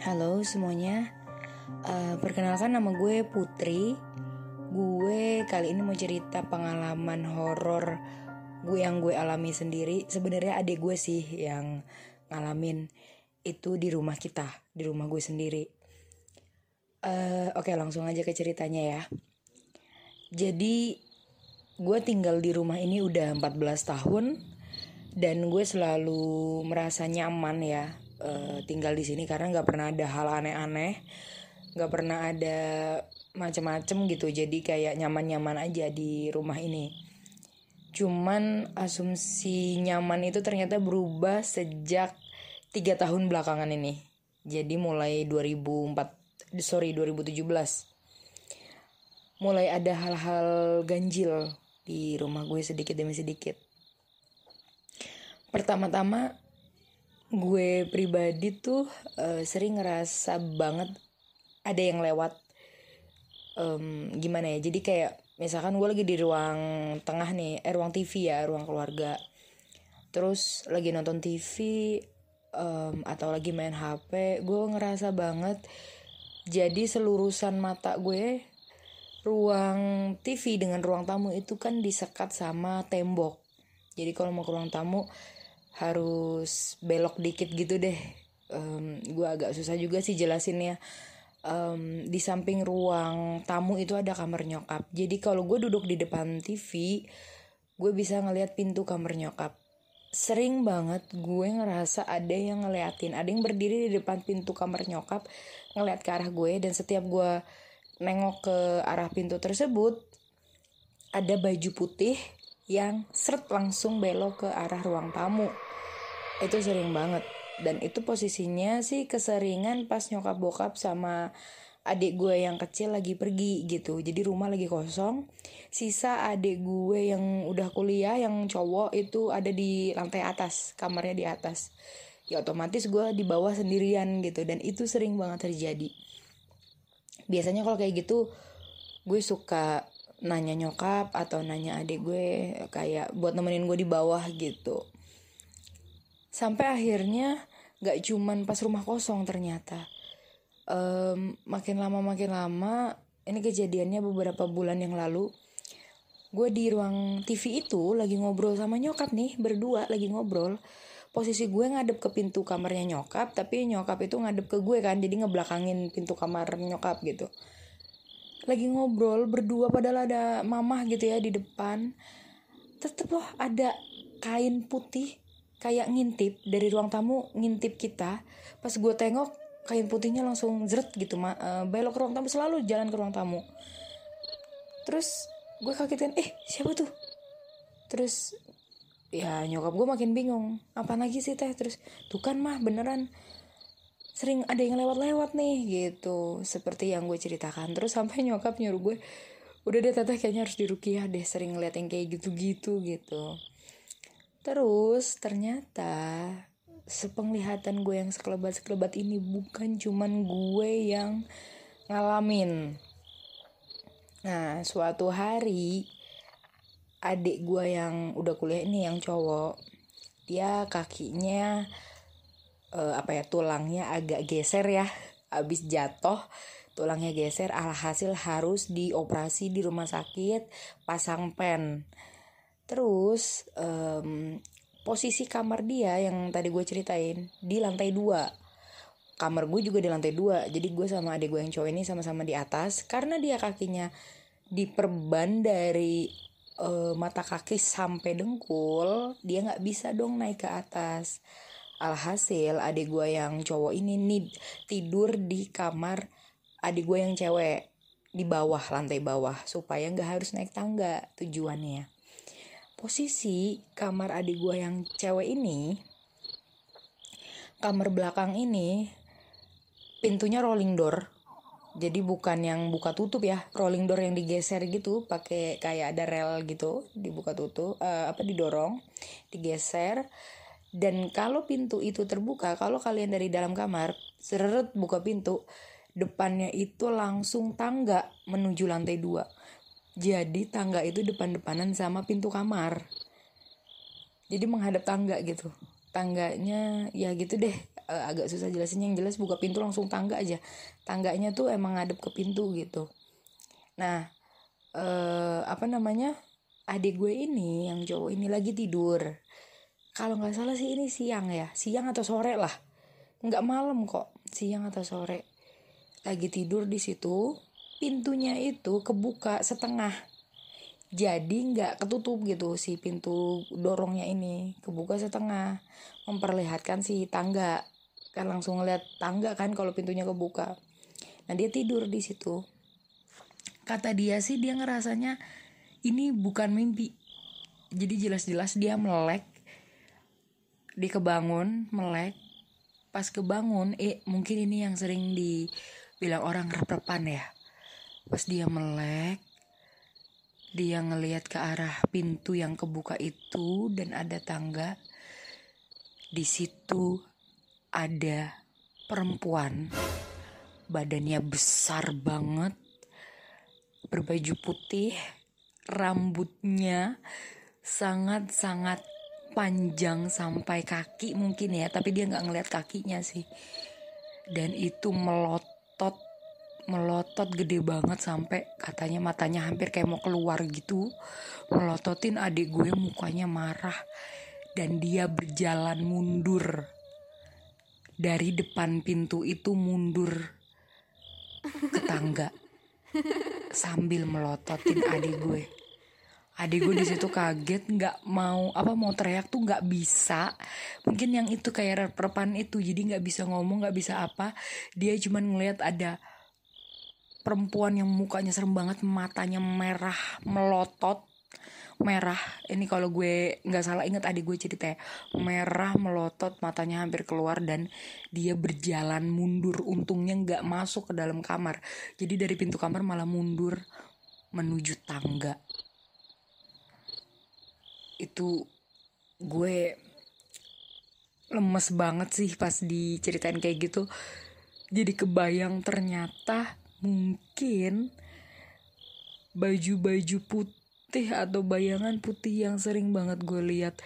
Halo semuanya, uh, perkenalkan nama gue Putri. Gue kali ini mau cerita pengalaman horor gue yang gue alami sendiri. Sebenarnya adik gue sih yang ngalamin itu di rumah kita, di rumah gue sendiri. Uh, Oke, okay, langsung aja ke ceritanya ya. Jadi gue tinggal di rumah ini udah 14 tahun dan gue selalu merasa nyaman ya uh, tinggal di sini karena nggak pernah ada hal aneh-aneh nggak pernah ada macem-macem gitu. Jadi kayak nyaman-nyaman aja di rumah ini. Cuman asumsi nyaman itu ternyata berubah sejak tiga tahun belakangan ini. Jadi mulai 2004 sorry 2017 mulai ada hal-hal ganjil di rumah gue sedikit demi sedikit. Pertama-tama gue pribadi tuh uh, sering ngerasa banget ada yang lewat. Um, gimana ya jadi kayak misalkan gue lagi di ruang tengah nih eh ruang TV ya ruang keluarga. Terus lagi nonton TV um, atau lagi main HP gue ngerasa banget jadi selurusan mata gue ruang TV dengan ruang tamu itu kan disekat sama tembok. Jadi kalau mau ke ruang tamu harus belok dikit gitu deh. Um, gue agak susah juga sih jelasinnya. Um, di samping ruang tamu itu ada kamar nyokap. Jadi kalau gue duduk di depan TV gue bisa ngeliat pintu kamar nyokap. Sering banget gue ngerasa ada yang ngeliatin ada yang berdiri di depan pintu kamar nyokap ngeliat ke arah gue dan setiap gue nengok ke arah pintu tersebut ada baju putih yang seret langsung belok ke arah ruang tamu itu sering banget. Dan itu posisinya sih keseringan pas nyokap bokap sama adik gue yang kecil lagi pergi gitu. Jadi rumah lagi kosong sisa adik gue yang udah kuliah yang cowok itu ada di lantai atas kamarnya di atas. Ya otomatis gue di bawah sendirian gitu dan itu sering banget terjadi. Biasanya kalau kayak gitu gue suka nanya nyokap atau nanya adik gue kayak buat nemenin gue di bawah gitu sampai akhirnya gak cuman pas rumah kosong ternyata. Um, makin lama makin lama ini kejadiannya beberapa bulan yang lalu gue di ruang TV itu lagi ngobrol sama nyokap nih berdua lagi ngobrol. Posisi gue ngadep ke pintu kamarnya nyokap tapi nyokap itu ngadep ke gue kan jadi ngebelakangin pintu kamar nyokap gitu. Lagi ngobrol berdua padahal ada mamah gitu ya di depan. Tetep loh ada kain putih kayak ngintip dari ruang tamu ngintip kita. Pas gue tengok kain putihnya langsung zret gitu ma. Uh, belok ke ruang tamu selalu jalan ke ruang tamu. Terus gue kaget kan eh siapa tuh? Terus ya nyokap gue makin bingung. Apa lagi sih teh? Terus tuh kan mah beneran sering ada yang lewat-lewat nih gitu. Seperti yang gue ceritakan. Terus sampai nyokap nyuruh gue udah deh teteh kayaknya harus dirukiah deh sering ngeliat yang kayak gitu-gitu gitu Terus ternyata sepenglihatan gue yang sekelebat-sekelebat ini bukan cuman gue yang ngalamin. Nah, suatu hari adik gue yang udah kuliah ini yang cowok, dia kakinya uh, apa ya tulangnya agak geser ya, abis jatuh tulangnya geser alhasil harus dioperasi di rumah sakit pasang pen terus um, posisi kamar dia yang tadi gue ceritain di lantai dua. Kamar gue juga di lantai dua jadi gue sama adik gue yang cowok ini sama-sama di atas karena dia kakinya diperban dari uh, mata kaki sampai dengkul dia nggak bisa dong naik ke atas. Alhasil adik gue yang cowok ini nih tidur di kamar adik gue yang cewek di bawah lantai bawah supaya nggak harus naik tangga tujuannya posisi kamar adik gue yang cewek ini kamar belakang ini pintunya rolling door. Jadi bukan yang buka tutup ya rolling door yang digeser gitu pakai kayak ada rel gitu dibuka tutup uh, apa didorong digeser. Dan kalau pintu itu terbuka kalau kalian dari dalam kamar seret buka pintu depannya itu langsung tangga menuju lantai dua jadi tangga itu depan-depanan sama pintu kamar. Jadi menghadap tangga gitu. tangganya ya gitu deh. Uh, agak susah jelasin yang jelas buka pintu langsung tangga aja. Tangganya tuh emang ngadep ke pintu gitu. Nah uh, apa namanya? Adik gue ini yang cowok ini lagi tidur. Kalau nggak salah sih ini siang ya. Siang atau sore lah. Nggak malam kok. Siang atau sore. Lagi tidur di situ pintunya itu kebuka setengah. Jadi nggak ketutup gitu si pintu dorongnya ini. Kebuka setengah. Memperlihatkan si tangga. Kan langsung ngeliat tangga kan kalau pintunya kebuka. Nah dia tidur di situ. Kata dia sih dia ngerasanya ini bukan mimpi. Jadi jelas-jelas dia melek. Di kebangun melek. Pas kebangun eh mungkin ini yang sering dibilang orang rep-repan ya pas dia melek dia ngelihat ke arah pintu yang kebuka itu dan ada tangga. Di situ ada perempuan. Badannya besar banget berbaju putih rambutnya sangat-sangat panjang sampai kaki mungkin ya tapi dia nggak ngeliat kakinya sih. Dan itu melotot melotot gede banget sampai katanya matanya hampir kayak mau keluar gitu. Melototin adik gue mukanya marah. Dan dia berjalan mundur. Dari depan pintu itu mundur ke tangga. Sambil melototin adik gue. Adik gue di situ kaget nggak mau apa mau teriak tuh nggak bisa. Mungkin yang itu kayak repan itu jadi nggak bisa ngomong nggak bisa apa. Dia cuman ngeliat ada perempuan yang mukanya serem banget matanya merah melotot merah. Ini kalau gue nggak salah inget adik gue cerita ya. Merah melotot matanya hampir keluar dan dia berjalan mundur. Untungnya nggak masuk ke dalam kamar. Jadi dari pintu kamar malah mundur menuju tangga. Itu gue lemes banget sih pas diceritain kayak gitu. Jadi kebayang ternyata mungkin baju-baju putih atau bayangan putih yang sering banget gue lihat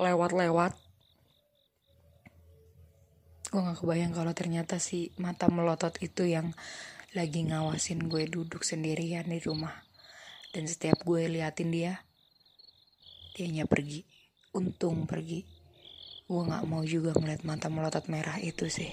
lewat-lewat gue gak kebayang kalau ternyata si mata melotot itu yang lagi ngawasin gue duduk sendirian di rumah. Dan setiap gue liatin dia dianya pergi. Untung pergi. Gue gak mau juga ngeliat mata melotot merah itu sih